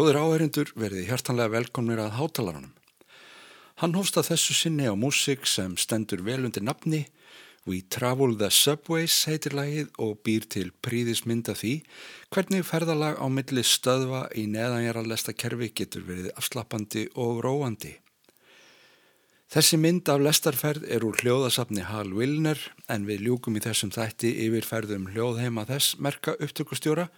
Góður áherindur verði hjartanlega velkomnir að hátalarunum. Hann hósta þessu sinni á músik sem stendur vel undir nafni We Travel the Subways heitir lagið og býr til príðismynda því hvernig ferðalag á milli stöðva í neðanjara kerfi getur verið afslappandi og róandi. Þessi mynd af lestarferð er úr hljóðasafni Hal Wilner en við ljúkum í þessum þætti yfirferðum hljóðheima þess merka upptökustjóra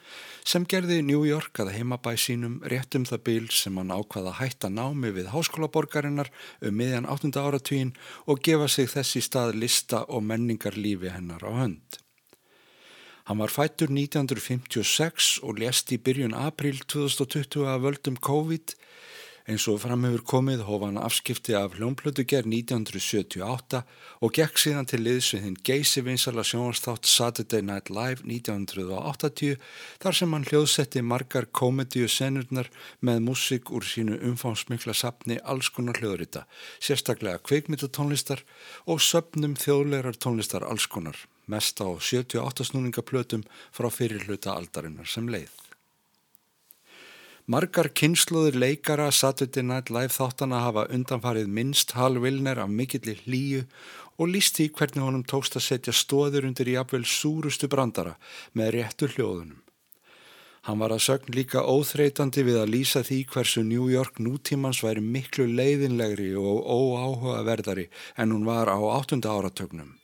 sem gerði New York að heimabæ sínum réttum það bíl sem hann ákvaða hætta námi við háskólaborgarinnar um miðjan 8. áratvín og gefa sig þessi stað lista og menningar lífi hennar á hönd. Hann var fættur 1956 og lést í byrjun april 2020 að völdum COVID-19 Eins og framhefur komið hófa hann afskipti af hljónplötugerð 1978 og gekk síðan til liðsvið hinn geysi vinsala sjónastátt Saturday Night Live 1980 þar sem hann hljóðsetti margar komedíu senurnar með músik úr sínu umfámsmikla sapni alls konar hljóðrita, sérstaklega kveikmyndatónlistar og söpnum þjóðlegar tónlistar alls konar, mest á 78 snúningaplötum frá fyrirluta aldarinnar sem leið. Margar kynsluður leikara Saturday Night Live þáttana hafa undanfarið minnst Hal Wilner af mikillir hlýju og líst því hvernig honum tókst að setja stóður undir jafnvel súrustu brandara með réttu hljóðunum. Hann var að sögn líka óþreytandi við að lýsa því hversu New York nútímans væri miklu leiðinlegri og óáhugaverðari en hún var á áttunda áratögnum.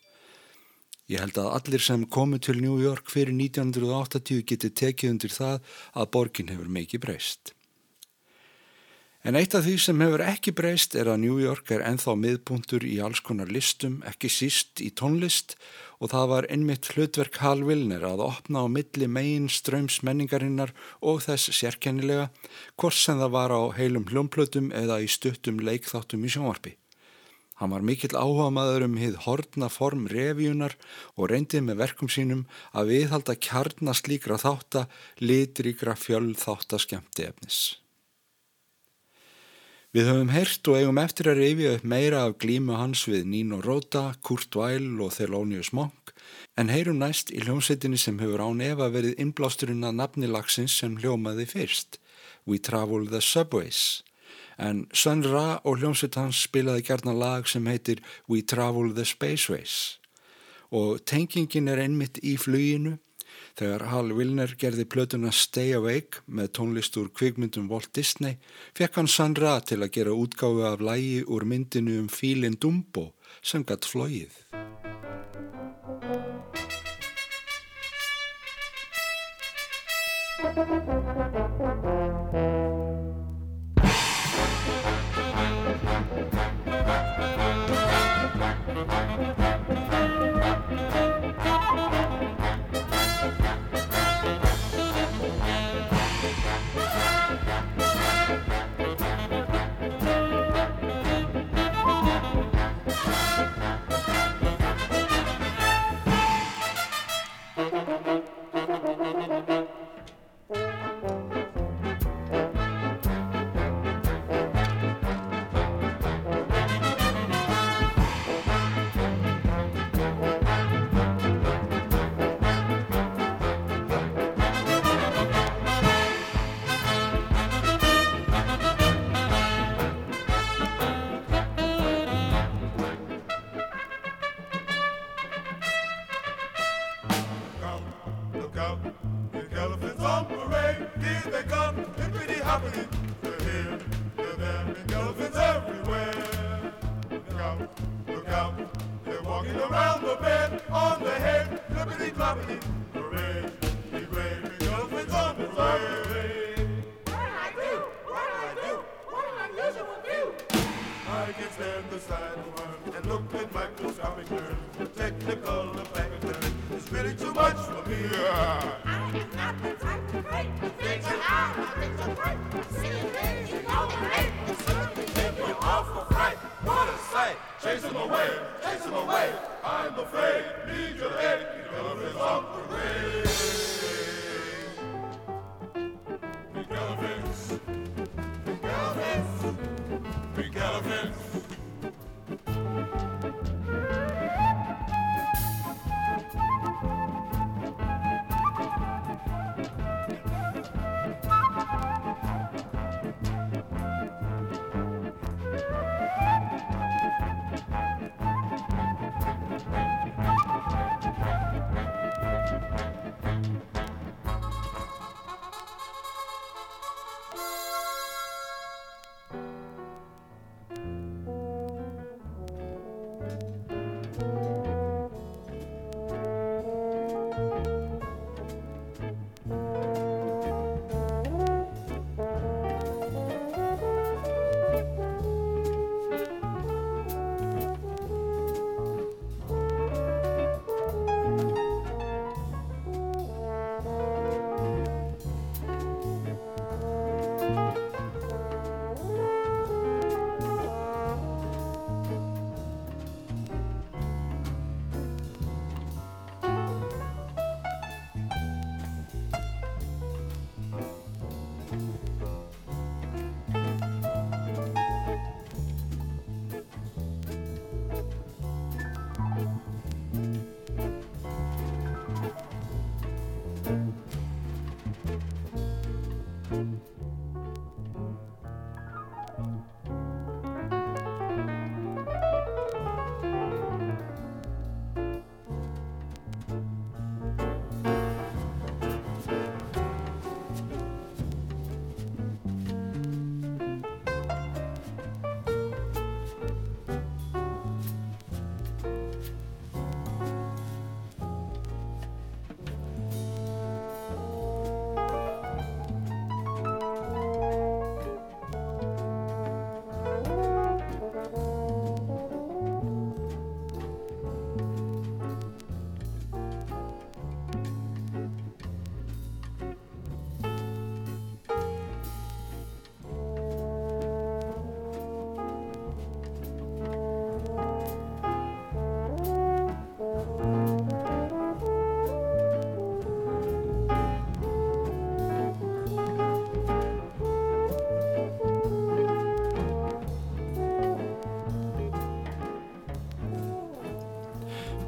Ég held að allir sem komu til New York fyrir 1980 geti tekið undir það að borgin hefur mikið breyst. En eitt af því sem hefur ekki breyst er að New York er enþá miðbúntur í alls konar listum, ekki síst í tónlist og það var einmitt hlutverk Hal Wilner að opna á milli megin ströms menningarinnar og þess sérkennilega hvort sem það var á heilum hljómplötum eða í stuttum leikþáttum í sjónvarpi. Hann var mikill áhuga maður um hið hortna form revíunar og reyndið með verkum sínum að viðhalda kjarnast líkra þátt að litríkra fjöld þátt að skemmti efnis. Við höfum heyrt og eigum eftir að reyfja upp meira af glímu hans við Nino Rota, Kurt Weill og Thelonious Monk en heyrum næst í hljómsveitinni sem hefur án Eva verið innblásturinn að nafni lagsins sem hljómaði fyrst, We Travel the Subways en Sun Ra og hljómsveit hans spilaði gerna lag sem heitir We Travel the Spaceways og tengingin er einmitt í fluginu þegar Hal Wilner gerði plötuna Stay Awake með tónlist úr kvikmyndum Walt Disney fekk hann Sun Ra til að gera útgáfi af lægi úr myndinu um fílinn Dumbo sem gatt flóið. out. The elephants on parade. Here they come. Hippity hoppity. They're here. They're there. Big elephants everywhere. Look out. Look out. They're walking around the bed on the head. Flippity floppity. Parade.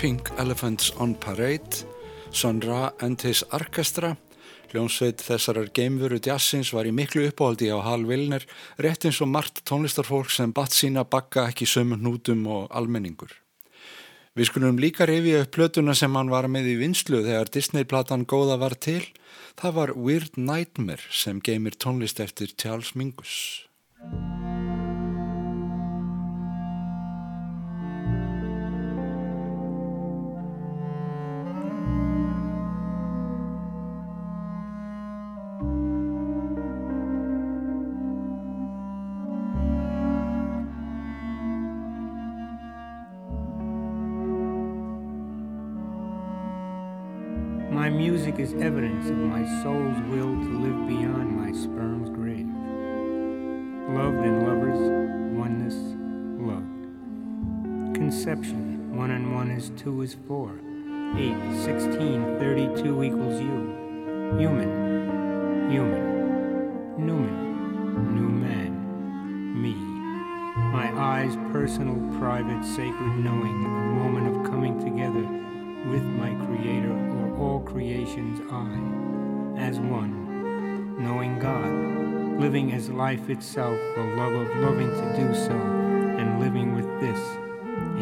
Pink Elephants on Parade, Sun Ra and His Orchestra. Hljónsveit þessarar geimveru jazzins var í miklu uppáhaldi á Hal Vilner, rétt eins og margt tónlistarfólk sem batt sína bakka ekki sömum hnútum og almenningur. Við skulum líka reyfja upp plötuna sem hann var með í vinslu þegar Disney-platan góða var til. Það var Weird Nightmare sem geimir tónlist eftir Charles Mingus. Is evidence of my soul's will to live beyond my sperm's grave. Loved and lovers, oneness, love. Conception, one and one is two is four. Eight, sixteen, thirty-two equals you. Human, human, Newman, new man, me. My eyes, personal, private, sacred knowing, a moment eye, as one, knowing God, living as life itself, the love of loving to do so, and living with this,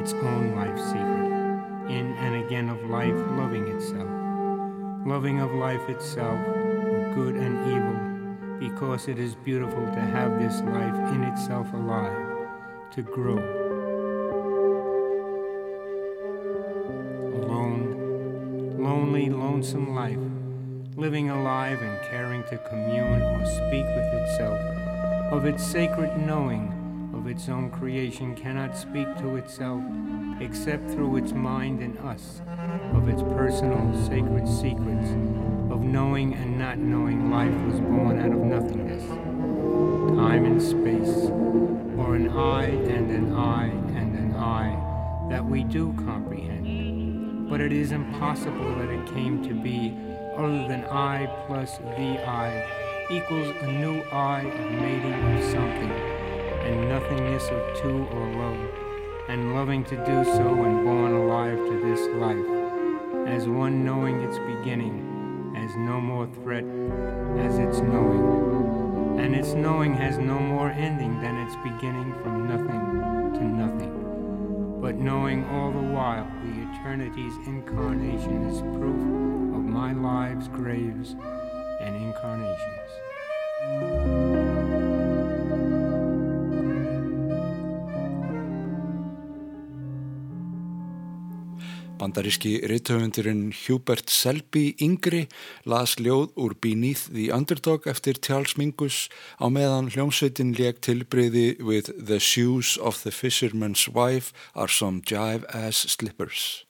its own life secret, in and again of life loving itself, loving of life itself, good and evil, because it is beautiful to have this life in itself alive, to grow lonesome life, living alive and caring to commune or speak with itself, of its sacred knowing of its own creation cannot speak to itself except through its mind and us, of its personal sacred secrets, of knowing and not knowing life was born out of nothingness, time and space, or an I and an I and an I that we do comprehend but it is impossible that it came to be other than I plus VI equals a new I of mating of something, and nothingness of two or love, and loving to do so and born alive to this life, as one knowing its beginning, as no more threat as its knowing, and its knowing has no more ending than its beginning from nothing to nothing but knowing all the while the eternity's incarnation is proof of my life's graves and incarnations. Bandaríski rithöfundurinn Hubert Selby yngri las ljóð úr Beneath the Underdog eftir Charles Mingus á meðan hljómsveitin leik tilbreyði with The shoes of the fisherman's wife are some jive ass slippers.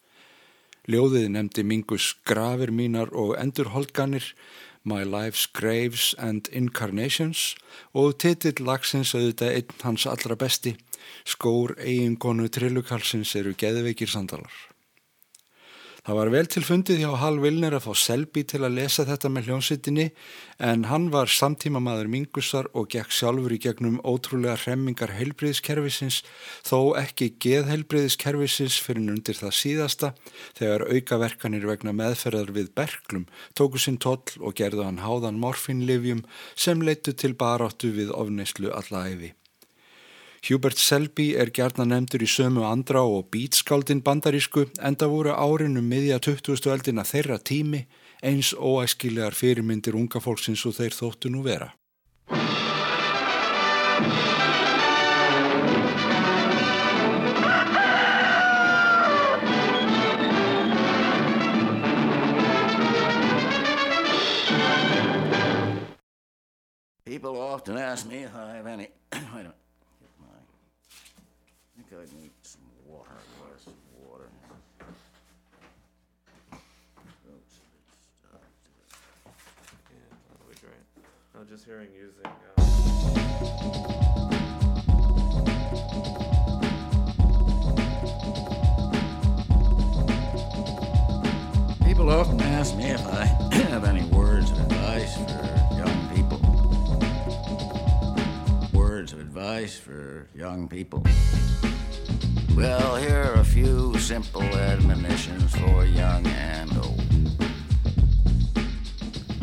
Ljóðið nefndi Mingus grafir mínar og endurholganir My Life's Graves and Incarnations og titill lagsins auðvitað einn hans allra besti skór eigingonu trillukalsins eru geðveikir sandalar. Það var vel til fundið hjá Hal Vilner að fá Selby til að lesa þetta með hljómsittinni en hann var samtíma maður Mingusar og gekk sjálfur í gegnum ótrúlega hremmingar heilbriðiskerfisins þó ekki geðheilbriðiskerfisins fyrir undir það síðasta þegar aukaverkanir vegna meðferðar við berglum tóku sinn toll og gerðu hann háðan morfinlifjum sem leittu til baráttu við ofneislu alla æfi. Hubert Selby er gerna nefndur í sömu andra og bítskáldin bandarísku enda voru árinu miðja 20. eldina þeirra tími eins óæskilegar fyrirmyndir unga fólksins og þeir þóttu nú vera. People often ask me if I have any think I need some water, glass of water. Yeah, that would be great. I was just hearing using. Uh... People often ask me if I have any words of advice for young people. Words of advice for young people. Well, here are a few simple admonitions for young and old.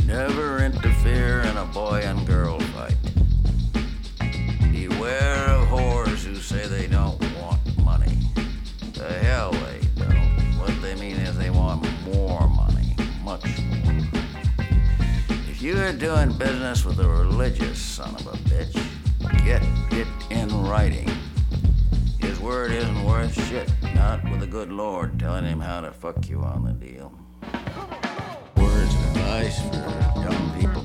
Never interfere in a boy and girl fight. Beware of whores who say they don't want money. The hell they don't. What they mean is they want more money, much more. If you're doing business with a religious son of a bitch, get it in writing. Word isn't worth shit, not with a good Lord telling him how to fuck you on the deal. Words of advice for young people.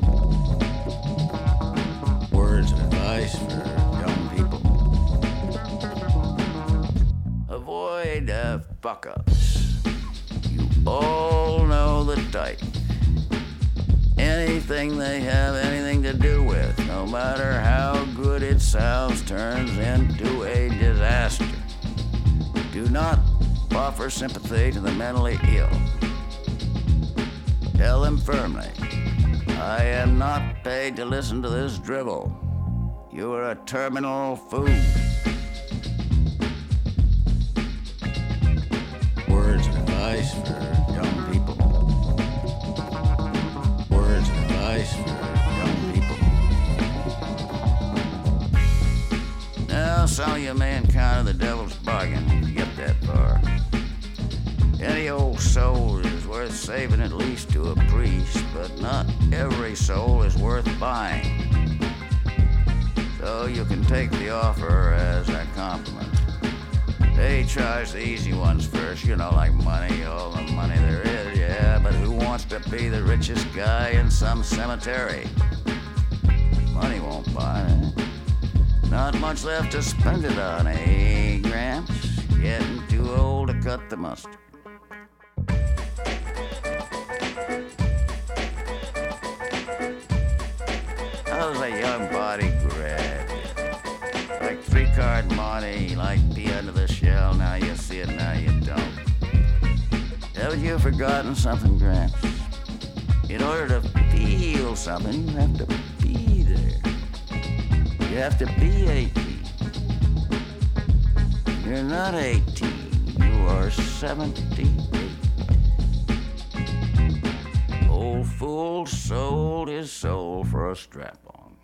Words of advice for young people. Avoid uh, fuck ups. You all know the type. Anything they have anything to do with, no matter how good it sounds, turns into a disaster. Do not offer sympathy to the mentally ill. Tell them firmly, I am not paid to listen to this drivel. You are a terminal food. Now, some of you may encounter the devil's bargain you get that far. Any old soul is worth saving at least to a priest, but not every soul is worth buying. So you can take the offer as a compliment. They charge the easy ones first, you know, like money, all the money there is, yeah, but who wants to be the richest guy in some cemetery? Money won't buy it. Not much left to spend it on, eh, Gramps? Getting too old to cut the mustard. How's a young body grab? Like three card money, like the end of the shell. Now you see it, now you don't. Haven't you forgotten something, Gramps? In order to feel something, you have to be there. You have to be 18. You're not 18. You are 78. Old fool sold his soul for a strap on.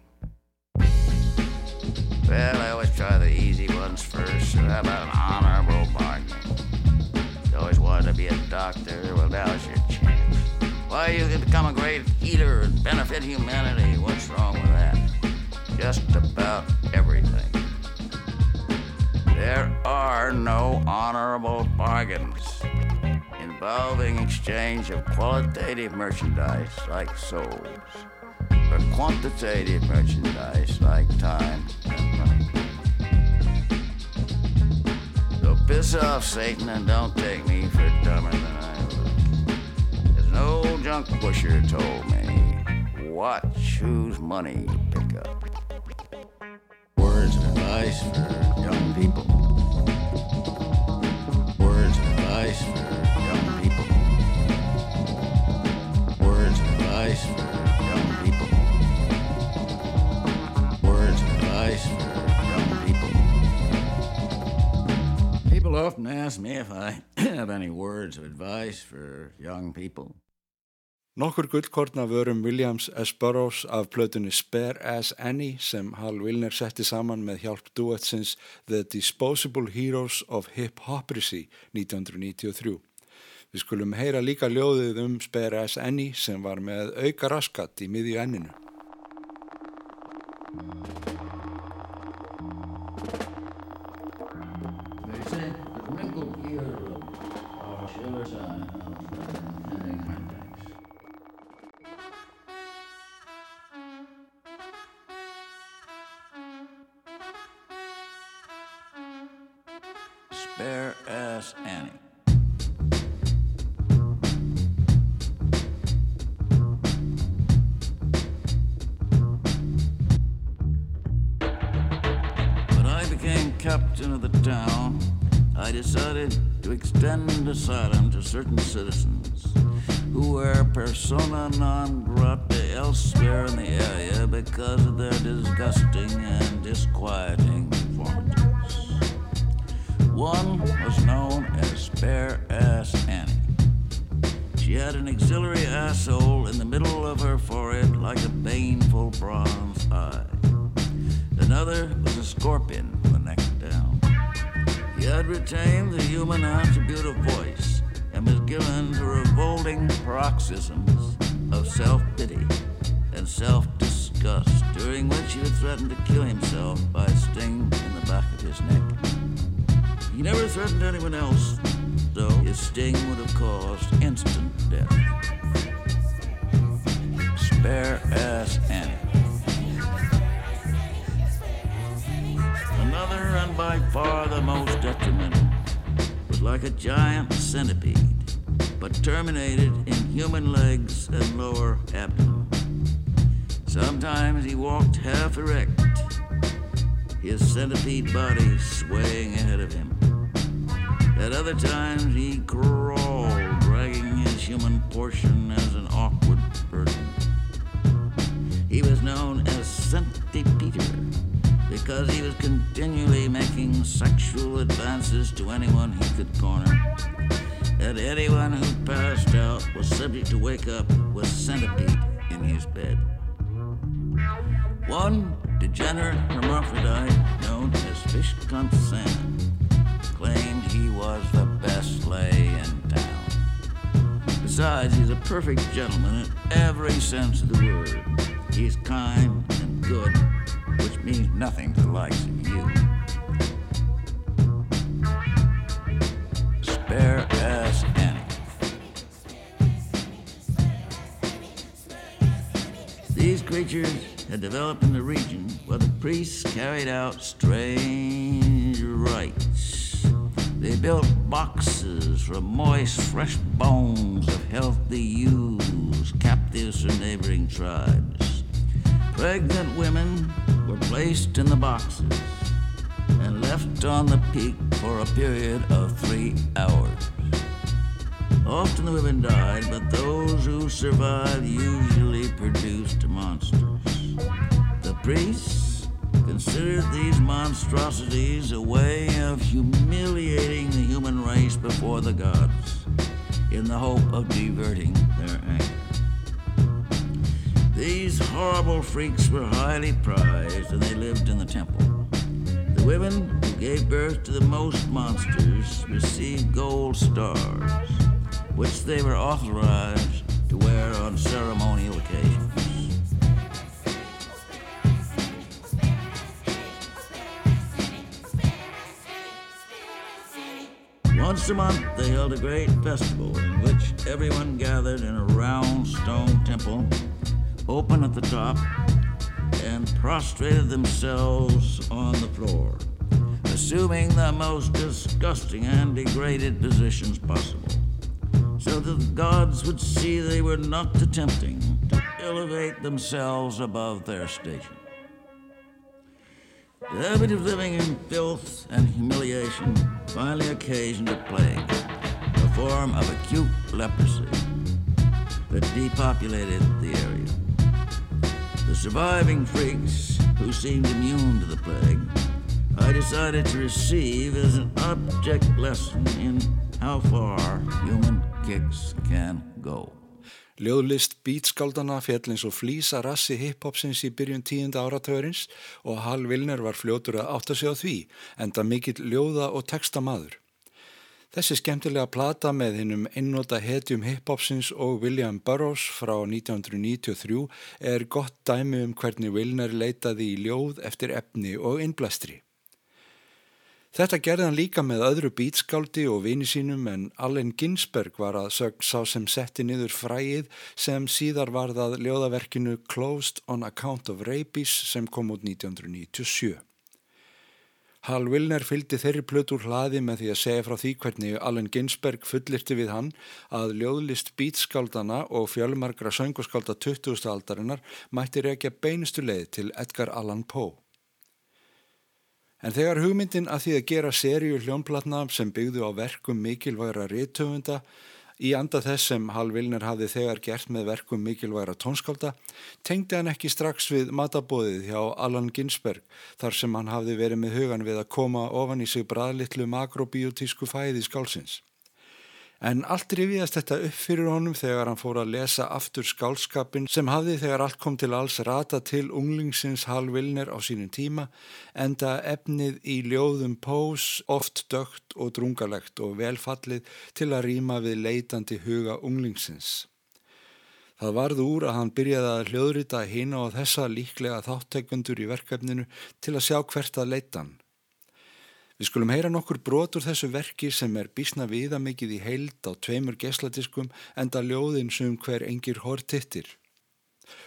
Well, I always try the easy ones first. How about an honorable bargain? You always wanted to be a doctor. Well, now's your chance. Why, you can become a great healer and benefit humanity. What's wrong with that? Just about everything. There are no honorable bargains involving exchange of qualitative merchandise like souls for quantitative merchandise like time and money. So piss off, Satan, and don't take me for dumber than I look. As an old junk pusher told me, watch whose money you pick up. Advice for young people. Words of advice for young people. Words of advice for young people. Words of advice for young people. People often ask me if I have any words of advice for young people. Nokkur gullkorn af vörum Williams S. Burroughs af plötunni Spare As Any sem Hal Wilner setti saman með hjálp duetsins The Disposable Heroes of Hip Hoprisy 1993. Við skulum heyra líka ljóðið um Spare As Any sem var með auka raskat í miðju enninu. Certain citizens who were persona non grata elsewhere in the area because of their disgusting and disquieting by far the most detrimental, was like a giant centipede, but terminated in human legs and lower abdomen. Sometimes he walked half erect, his centipede body swaying ahead of him. At other times, he crawled, dragging his human portion as an awkward burden. He was known as Centipeter because he was continually making sexual advances to anyone he could corner. And anyone who passed out was subject to wake up with centipede in his bed. One degenerate hermaphrodite known as Fish Cunt claimed he was the best lay in town. Besides, he's a perfect gentleman in every sense of the word. He's kind and good, means nothing to the likes of you. Spare ass Annie. These creatures had developed in the region where the priests carried out strange rites. They built boxes from moist, fresh bones of healthy ewes, captives from neighboring tribes. Pregnant women were placed in the boxes and left on the peak for a period of three hours. Often the women died, but those who survived usually produced monsters. The priests considered these monstrosities a way of humiliating the human race before the gods in the hope of diverting their anger. These horrible freaks were highly prized and they lived in the temple. The women who gave birth to the most monsters received gold stars, which they were authorized to wear on ceremonial occasions. Once a month, they held a great festival in which everyone gathered in a round stone temple, open at the top, and prostrated themselves on the floor, assuming the most disgusting and degraded positions possible, so that the gods would see they were not attempting to elevate themselves above their station. The habit of living in filth and humiliation finally occasioned a plague, a form of acute leprosy that depopulated the area. The surviving freaks, who seemed immune to the plague, I decided to receive as an object lesson in how far human kicks can go. Ljóðlist beatskaldana fjall eins og flýsa rassi hiphopsins í byrjun tíunda áratörins og Hal Vilner var fljótur að átta sig á því, enda mikill ljóða og texta maður. Þessi skemmtilega plata með hinnum einnóta hetjum hiphopsins og William Burroughs frá 1993 er gott dæmi um hvernig Vilner leitaði í ljóð eftir efni og innblæstri. Þetta gerði hann líka með öðru bítskáldi og vini sínum en Allen Ginsberg var að sögn sá sem setti niður fræið sem síðar varðað ljóðaverkinu Closed on Account of Rabies sem kom út 1997. Hal Wilner fylgdi þeirri plötur hlaði með því að segja frá því hvernig Allen Ginsberg fullirti við hann að ljóðlist bítskáldana og fjölmargra sönguskálda 20. aldarinnar mætti reykja beinustu leið til Edgar Allan Poe. En þegar hugmyndin að því að gera seríu hljónplatna sem byggðu á verkum mikilvægra rítöfunda Í anda þess sem Hal Vilner hafði þegar gert með verkum mikilvægra tónskálda tengdi hann ekki strax við matabóðið hjá Allan Ginsberg þar sem hann hafði verið með hugan við að koma ofan í sig bræðlittlu makrobiotísku fæði skálsins. En allt rifiðast þetta upp fyrir honum þegar hann fór að lesa aftur skálskapin sem hafði þegar allt kom til alls rata til unglingsins Hal Vilner á sínum tíma enda efnið í ljóðum pós oft dögt og drungalegt og velfallið til að rýma við leitandi huga unglingsins. Það varð úr að hann byrjaði að hljóðrita hína og þessa líklega þáttekundur í verkefninu til að sjá hvert að leitan. Við skulum heyra nokkur brotur þessu verki sem er bísna viða mikið í heild á tveimur gesladiskum enda ljóðin sem hver engir hortittir.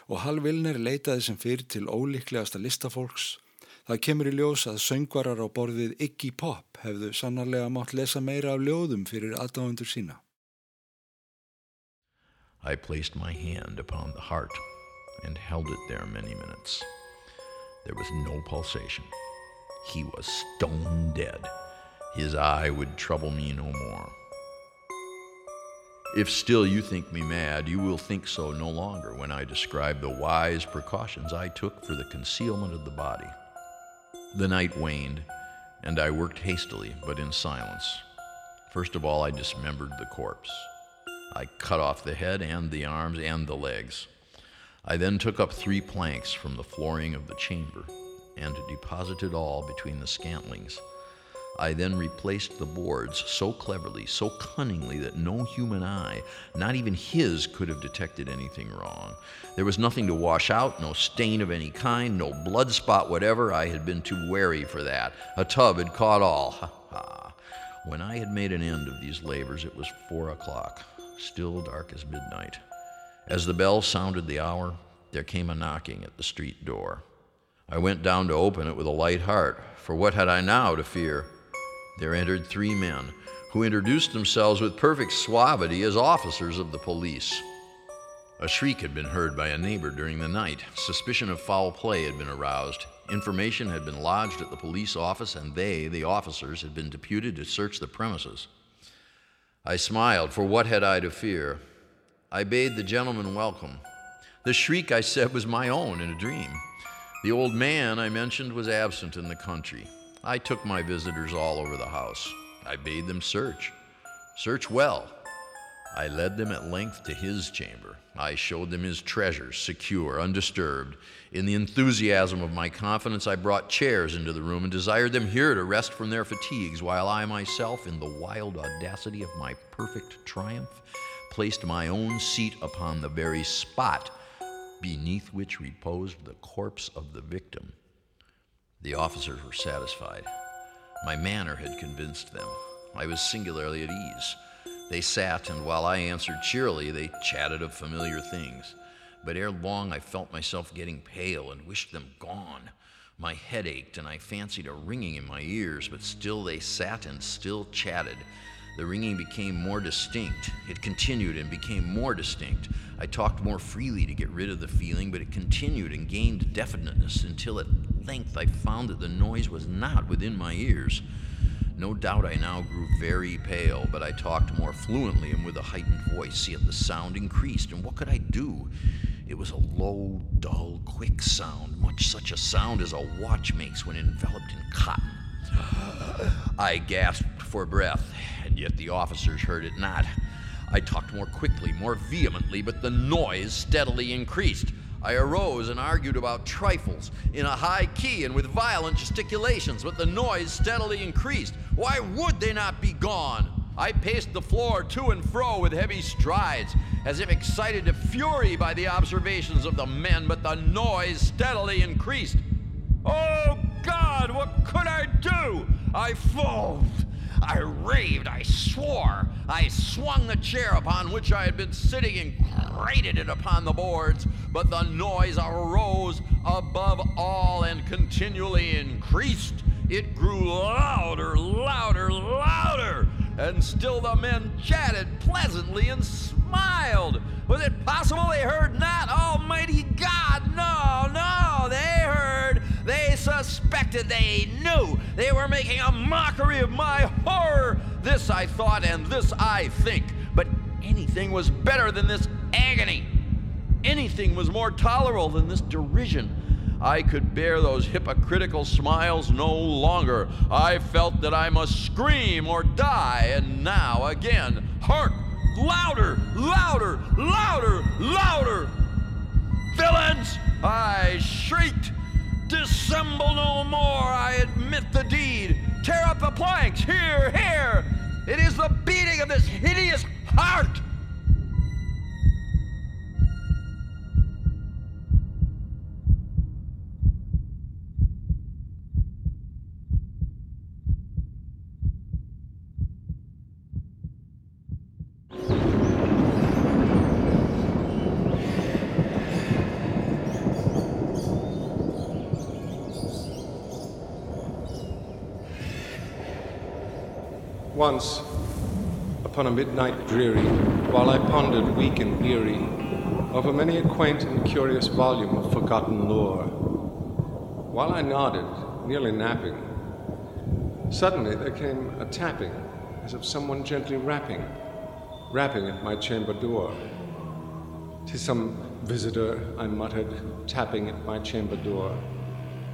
Og Hal Vilner leitaði sem fyrir til ólíklegasta listafólks. Það kemur í ljós að söngvarar á borðið Iggy Pop hefðu sannarlega mátt lesa meira af ljóðum fyrir aðdáðundur sína. I placed my hand upon the heart and held it there many minutes. There was no pulsation. He was stone dead. His eye would trouble me no more. If still you think me mad, you will think so no longer when I describe the wise precautions I took for the concealment of the body. The night waned, and I worked hastily, but in silence. First of all, I dismembered the corpse. I cut off the head and the arms and the legs. I then took up three planks from the flooring of the chamber and deposited all between the scantlings. I then replaced the boards so cleverly, so cunningly, that no human eye, not even his, could have detected anything wrong. There was nothing to wash out, no stain of any kind, no blood spot whatever. I had been too wary for that. A tub had caught all. Ha ha. When I had made an end of these labors, it was four o'clock, still dark as midnight. As the bell sounded the hour, there came a knocking at the street door. I went down to open it with a light heart, for what had I now to fear? There entered three men, who introduced themselves with perfect suavity as officers of the police. A shriek had been heard by a neighbor during the night. Suspicion of foul play had been aroused. Information had been lodged at the police office, and they, the officers, had been deputed to search the premises. I smiled, for what had I to fear? I bade the gentleman welcome. The shriek, I said, was my own in a dream. The old man I mentioned was absent in the country. I took my visitors all over the house. I bade them search. Search well. I led them at length to his chamber. I showed them his treasures, secure, undisturbed. In the enthusiasm of my confidence, I brought chairs into the room and desired them here to rest from their fatigues, while I myself, in the wild audacity of my perfect triumph, placed my own seat upon the very spot beneath which reposed the corpse of the victim. The officers were satisfied. My manner had convinced them. I was singularly at ease. They sat, and while I answered cheerily, they chatted of familiar things. But ere long I felt myself getting pale and wished them gone. My head ached, and I fancied a ringing in my ears, but still they sat and still chatted. The ringing became more distinct. It continued and became more distinct. I talked more freely to get rid of the feeling, but it continued and gained definiteness until at length I found that the noise was not within my ears. No doubt I now grew very pale, but I talked more fluently and with a heightened voice, yet the sound increased, and what could I do? It was a low, dull, quick sound, much such a sound as a watch makes when enveloped in cotton. I gasped for breath, yet the officers heard it not. I talked more quickly, more vehemently, but the noise steadily increased. I arose and argued about trifles in a high key and with violent gesticulations, but the noise steadily increased. Why would they not be gone? I paced the floor to and fro with heavy strides, as if excited to fury by the observations of the men, but the noise steadily increased. Oh God, what could I do? I foamed. I raved, I swore, I swung the chair upon which I had been sitting and grated it upon the boards, but the noise arose above all and continually increased. It grew louder, louder, louder, and still the men chatted pleasantly and smiled. Was it possible they heard not? Almighty God, no, no, suspected, they knew, they were making a mockery of my horror. This I thought, and this I think. But Anything was better than this agony. Anything was more tolerable than this derision. I could bear those hypocritical smiles no longer. I felt that I must scream or die, and now again, hark! Louder, louder, louder, louder! Villains! I shrieked. Dissemble no more, I admit the deed. Tear up the planks, here, here! It is the beating of this hideous heart! Once, upon a midnight dreary, while I pondered weak and weary over many a quaint and curious volume of forgotten lore, while I nodded, nearly napping, suddenly there came a tapping as of someone gently rapping, rapping at my chamber door. "'Tis some visitor, I muttered, tapping at my chamber door.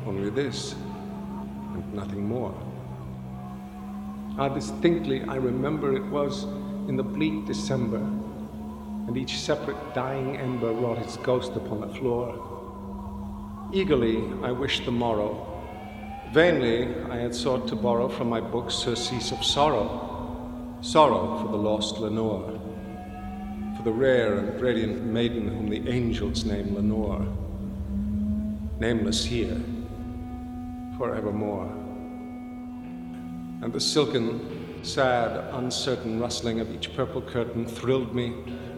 Only this, and nothing more. How distinctly I remember it was in the bleak December, and each separate dying ember wrought its ghost upon the floor. Eagerly I wished the morrow. Vainly I had sought to borrow from my books surcease of sorrow, sorrow for the lost Lenore, for the rare and radiant maiden whom the angels name Lenore, nameless here, forevermore and the silken, sad, uncertain rustling of each purple curtain thrilled me,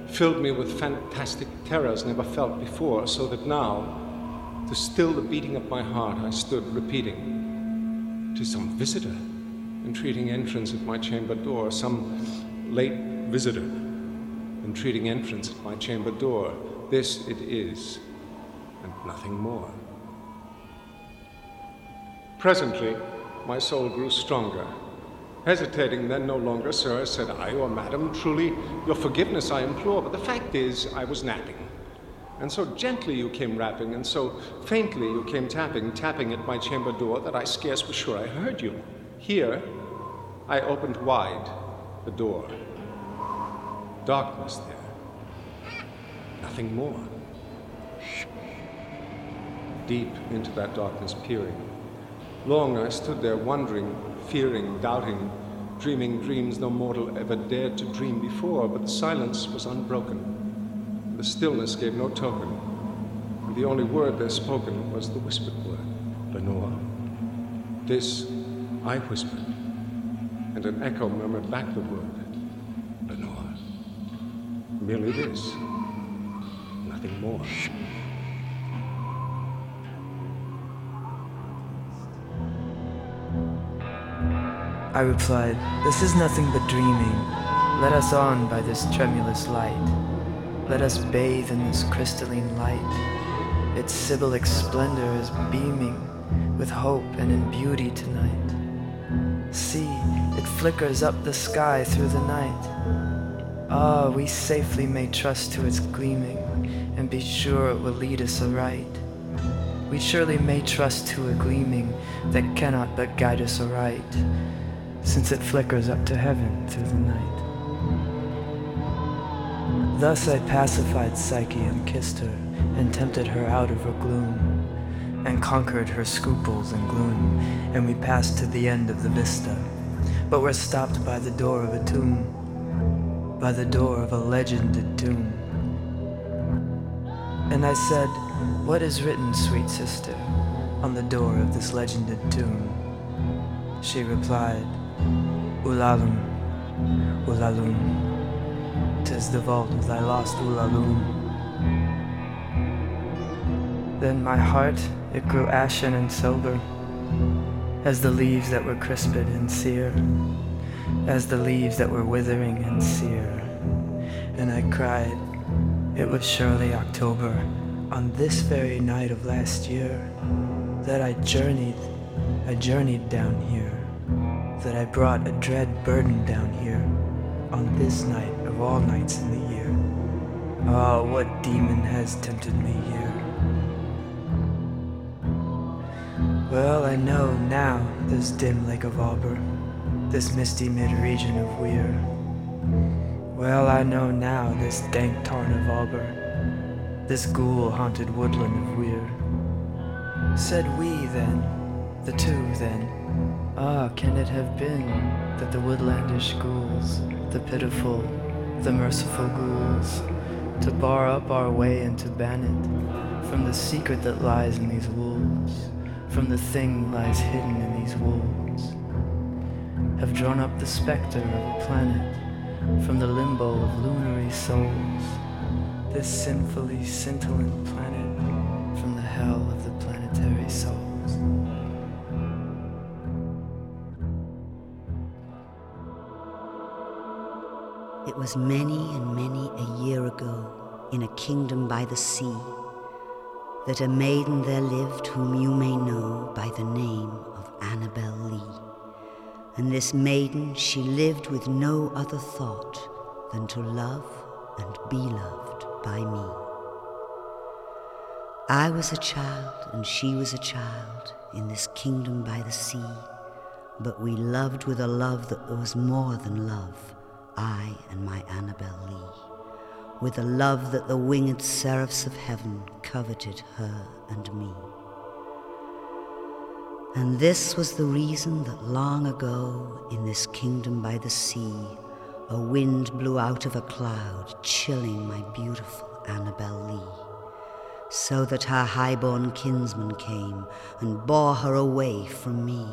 filled me with fantastic terrors never felt before, so that now, to still the beating of my heart, I stood repeating, "To some visitor, entreating entrance at my chamber door, some late visitor, entreating entrance at my chamber door. This it is, and nothing more. Presently, my soul grew stronger. Hesitating then no longer, sir, said I, or madam, truly your forgiveness I implore, but the fact is I was napping. And so gently you came rapping, and so faintly you came tapping, tapping at my chamber door that I scarce was sure I heard you. Here, I opened wide the door. Darkness there. Nothing more. Deep into that darkness peering. Long I stood there wondering, fearing, doubting, dreaming dreams no mortal ever dared to dream before, but the silence was unbroken. The stillness gave no token, and the only word there spoken was the whispered word, Lenore. This I whispered, and an echo murmured back the word, Lenore. Merely this, nothing more. I replied, This is nothing but dreaming. Let us on by this tremulous light. Let us bathe in this crystalline light. Its symbolic splendor is beaming with hope and in beauty tonight. See, it flickers up the sky through the night. Ah, we safely may trust to its gleaming and be sure it will lead us aright. We surely may trust to a gleaming that cannot but guide us aright since it flickers up to heaven through the night. Thus I pacified Psyche and kissed her, and tempted her out of her gloom, and conquered her scruples and gloom, and we passed to the end of the vista, but were stopped by the door of a tomb, by the door of a legended tomb. And I said, What is written, sweet sister, on the door of this legended tomb? She replied, Ulalume, Ulalume, tis the vault of thy lost Ulalume. Then my heart, it grew ashen and sober, as the leaves that were crisped and sere, as the leaves that were withering and sere. And I cried, it was surely October, on this very night of last year, that I journeyed, I journeyed down here that I brought a dread burden down here on this night of all nights in the year. Ah, oh, what demon has tempted me here? Well, I know now this dim lake of Auber, this misty mid-region of Weir. Well, I know now this dank tarn of Auber, this ghoul-haunted woodland of Weir. Said we then, the two then, ah, can it have been that the woodlandish ghouls, the pitiful, the merciful ghouls, to bar up our way and to ban it from the secret that lies in these wolves, from the thing lies hidden in these wolves, have drawn up the specter of a planet from the limbo of lunary souls, this sinfully scintillant planet from the hell of the planetary souls. It was many and many a year ago, in a kingdom by the sea, that a maiden there lived whom you may know by the name of Annabel Lee. And this maiden, she lived with no other thought than to love and be loved by me. I was a child and she was a child in this kingdom by the sea, but we loved with a love that was more than love I and my Annabel Lee, with a love that the winged seraphs of heaven coveted her and me. And this was the reason that long ago, in this kingdom by the sea, a wind blew out of a cloud, chilling my beautiful Annabel Lee, so that her high-born kinsman came and bore her away from me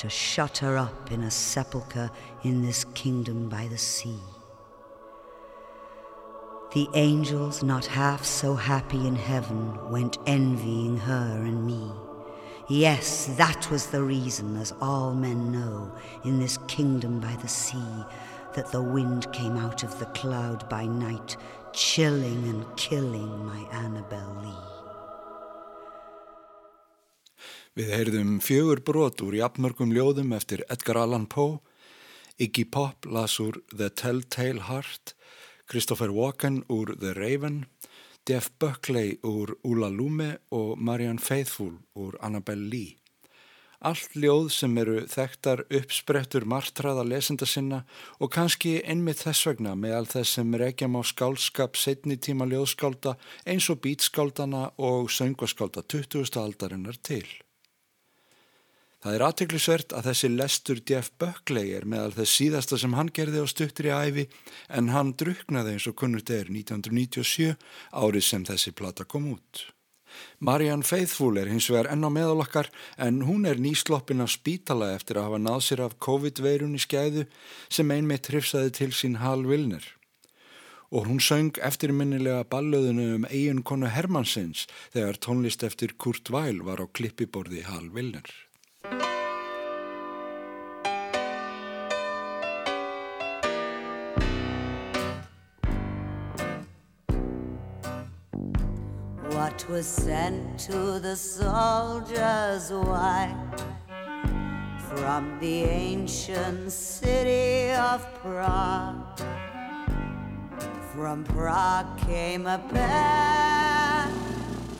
to shut her up in a sepulchre in this kingdom by the sea. The angels, not half so happy in heaven, went envying her and me. Yes, that was the reason, as all men know, in this kingdom by the sea, that the wind came out of the cloud by night, chilling and killing my Annabel Lee. Við heyrðum fjögur brot úr jafnmörgum ljóðum eftir Edgar Allan Poe, Iggy Pop las úr The Telltale Heart, Christopher Walken úr The Raven, Jeff Buckley úr Ula Lume og Marianne Faithfull úr Annabelle Lee. Allt ljóð sem eru þekktar uppsprettur martraða lesenda sinna og kannski einmitt þess vegna með all þess sem regjum á skálskap setni tíma ljóðskálda eins og bítskáldana og söngvaskálda 20. aldarinnar til. Það er aðteklisvert að þessi lestur Jeff Buckley er meðal þess síðasta sem hann gerði á stuttir í æfi en hann druknaði eins og kunnurt er 1997 árið sem þessi plata kom út. Marianne Faithfull er hins vegar enn á meðalokkar en hún er nýsloppin af spítala eftir að hafa náð sér af COVID-veirun í skæðu sem einmitt hrifsaði til sín Hal Wilner. Og hún söng eftirminnilega ballöðunu um eigin konu Hermannsins þegar tónlist eftir Kurt Weil var á klippiborði Hal Wilner. Was sent to the soldiers wife from the ancient city of Prague? From Prague came a pair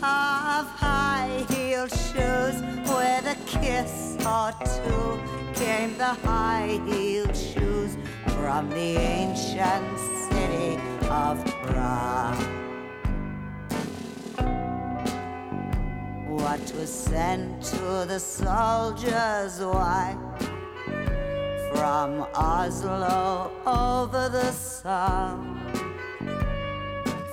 of high heeled shoes with a kiss or two. Came the high heeled shoes from the ancient city of Prague. What was sent to the soldiers' wife from Oslo over the sun?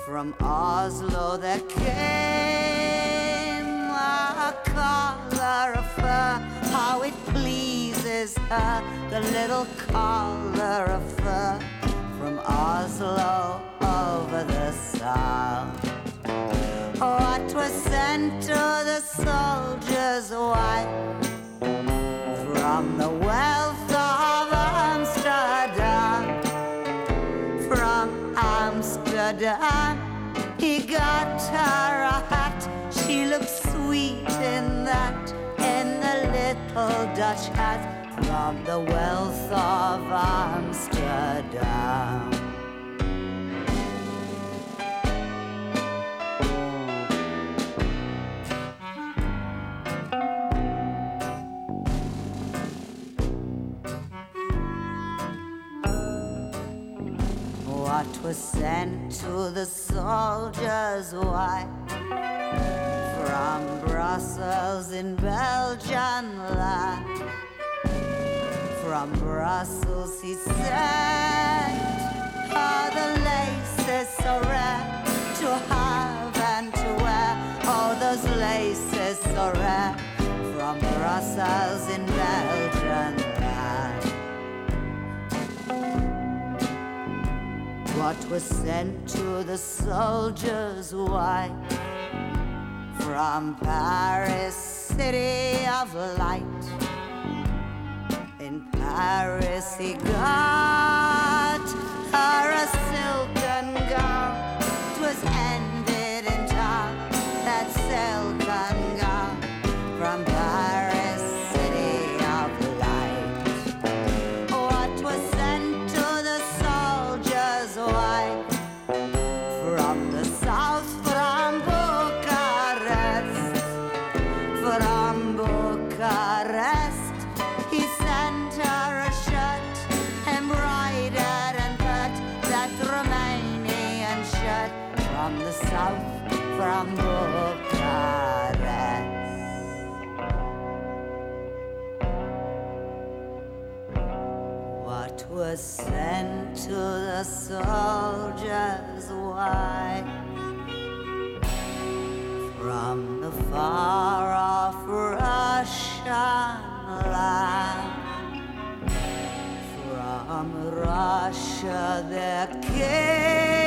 From Oslo there came a collar of fur. How it pleases her, the little collar of fur. From Oslo over the south. What was sent to the soldier's wife from the wealth of Amsterdam? From Amsterdam. He got her a hat, she looked sweet in that, in the little Dutch hat from the wealth of Amsterdam. Was sent to the soldiers' wife from Brussels in Belgian land. From Brussels he sent all the laces so rare to have and to wear. All those laces so rare from Brussels in Belgian what was sent to the soldier's wife from Paris, city of light. In Paris, he got her a silken from Bucharest. What was sent to the soldiers' wife from the far off Russian land? From Russia there came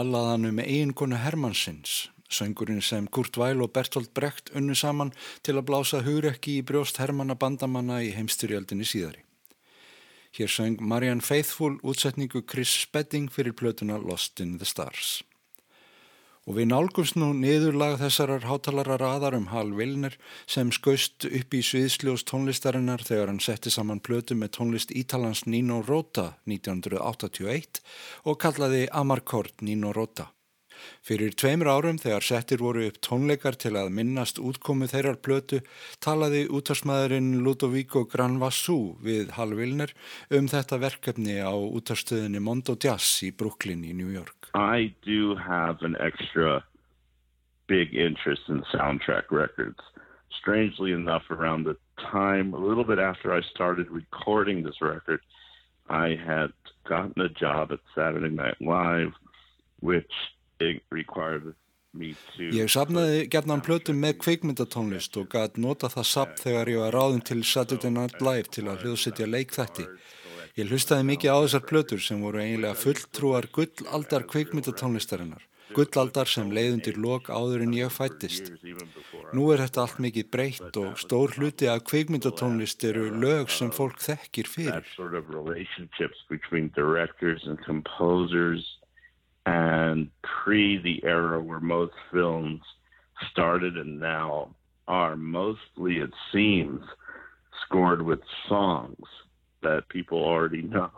ballaðanu með eiginkonu Hermannsins, söngurinn sem Kurt Weil og Bertolt Brecht unnu saman til að blása hugrekki í brjóst Hermanna bandamanna í heimstyrjaldinni síðari. Hér söng Marianne Faithfull útsetningu Chris Spedding fyrir plötuna Lost in the Stars. Og við nálgumst nú niðurlag þessarar hátalarar aðar um Hal Vilner sem skaust upp í sviðsljós tónlistarinnar þegar hann setti saman plötu með tónlist Ítalans Nino Rota 1981 og kallaði Amarcord Nino Rota. Fyrir tveimur árum þegar settir voru upp tónleikar til að minnast útkomu þeirrar plötu talaði útarsmaðurinn Ludovico Granvassou við Hal Vilner um þetta verkefni á útarstöðinni Mondo Jazz í Brooklyn í New York. I do have an extra big interest in soundtrack records. Strangely enough, around the time, a little bit after I started recording this record, I had gotten a job at Saturday Night Live, which Ég sapnaði gerðan plötum með kveikmyndatónlist og gæti nota það sapp þegar ég var ráðin til Saturday Night Live til að hljóðsetja leikþætti. Ég hlustaði mikið á þessar plötur sem voru eiginlega fulltrúar gullaldar kveikmyndatónlistarinnar. Gullaldar sem leiðundir lok áður en ég fættist. Nú er þetta allt mikið breytt og stór hluti af kveikmyndatónlist eru lög sem fólk þekkir fyrir. And pre the era where most films started and now are mostly, it seems, scored with songs. that people already know.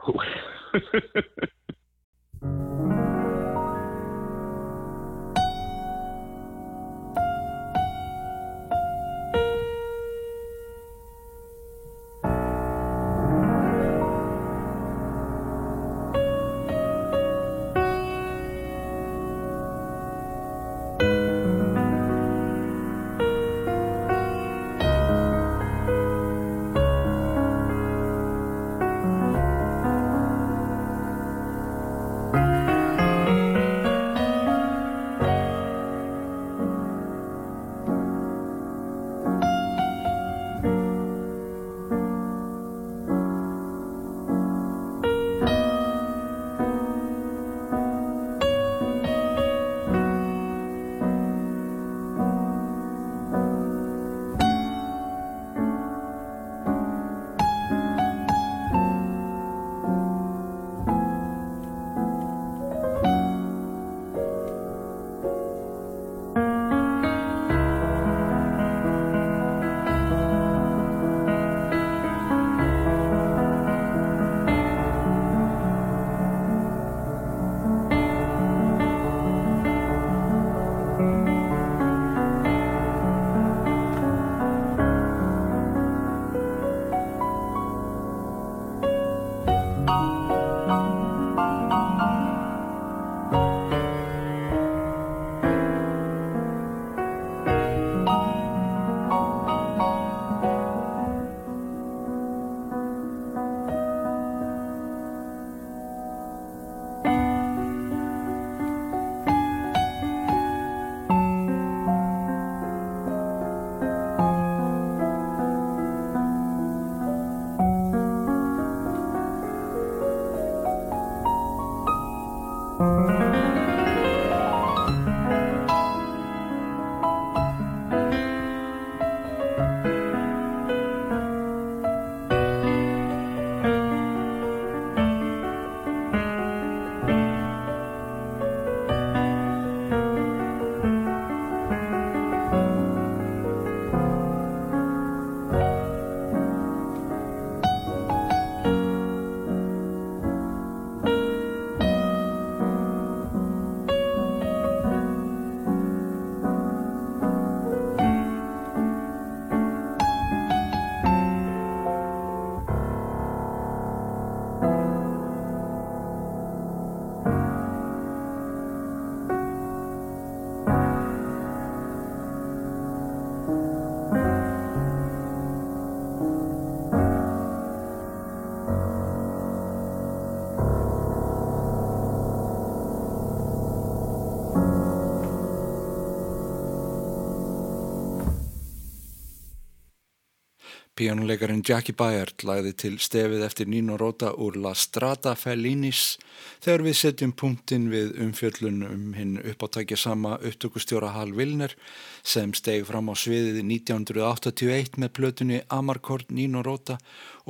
Píjónuleikarin Jackie Bayard lagði til stefið eftir Nino Rota úr La Strada Fellinis þegar við setjum punktin við umfjöllun um hinn uppáttækja sama upptökustjóra Hal Vilner sem steg fram á sviðið 1981 með plötunni Amarkord Nino Rota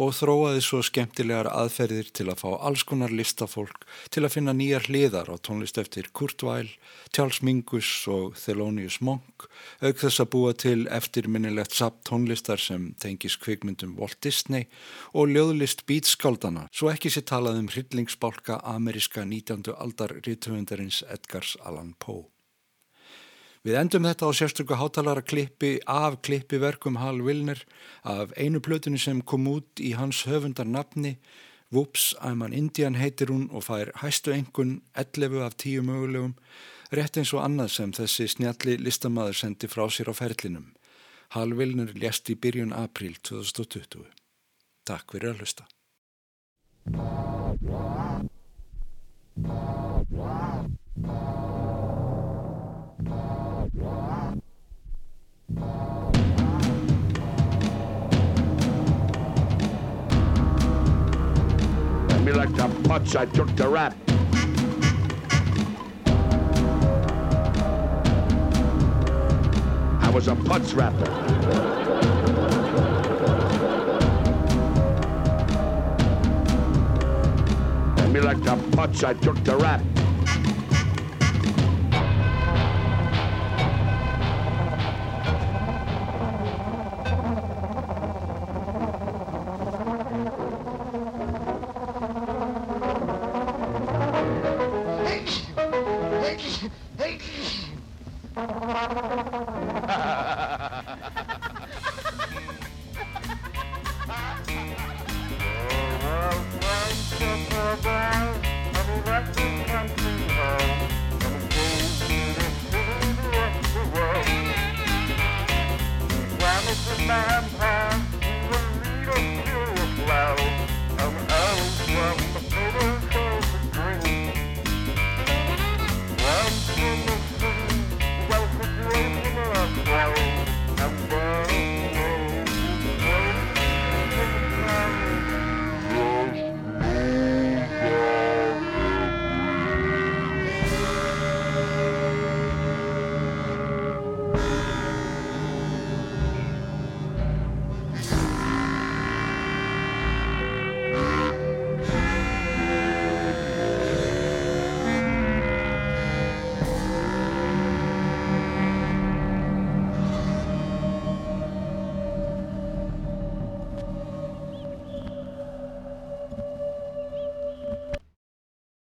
og þróaði svo skemmtilegar aðferðir til að fá alls konar listafólk til að finna nýjar hliðar á tónlist eftir Kurt Weill, Charles Mingus og Thelonious Monk, auk þess að búa til eftirminnilegt sapp tónlistar sem tengis kvikmyndum Walt Disney og ljóðlist bítskaldana, svo ekki sér talað um hryllingsbálka ameríska 19. aldar rítufundarins Edgars Allan Poe. Við endum þetta á sérstöku hátalara klippi af klippiverkum Hal Wilner af einu plötinu sem kom út í hans höfundar nafni Whoops, I'm an Indian heitir hún og fær hæstu engun 11 af 10 mögulegum rétt eins og annað sem þessi snjalli listamæður sendi frá sér á ferlinum. Hal Wilner lést í byrjun april 2020. Takk fyrir að hlusta. me like the putz I took the rap. I was a putz rapper. me like the putz I took the rap.